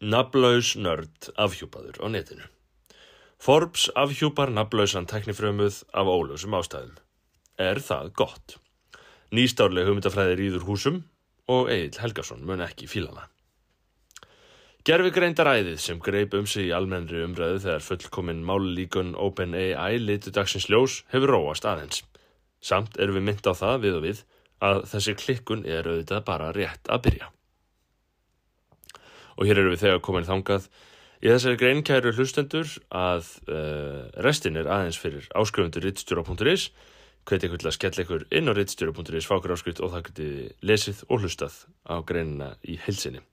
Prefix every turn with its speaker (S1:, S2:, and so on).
S1: Naflaus nörd afhjúpaður á netinu. Forbes afhjúpar naflausan teknifrömmuð af ólösum ástæðum. Er það gott? Nýstárleg hugmyndafræði rýður húsum og Egil Helgason mun ekki fílana. Gerfi greindaræðið sem greip um sig í almennri umræðu þegar fullkominn málulíkun OpenAI litu dagsins ljós hefur róast aðeins. Samt erum við mynd á það við og við að þessi klikkun er auðvitað bara rétt að byrja. Og hér eru við þegar komin þangað í þessari greinkæru hlustendur að uh, restin er aðeins fyrir áskrifundur rittstjóra.is hveti ykkur til að skella ykkur inn á rittstjóra.is fákur áskrift og það geti lesið og hlustað á greinina í heilsinni.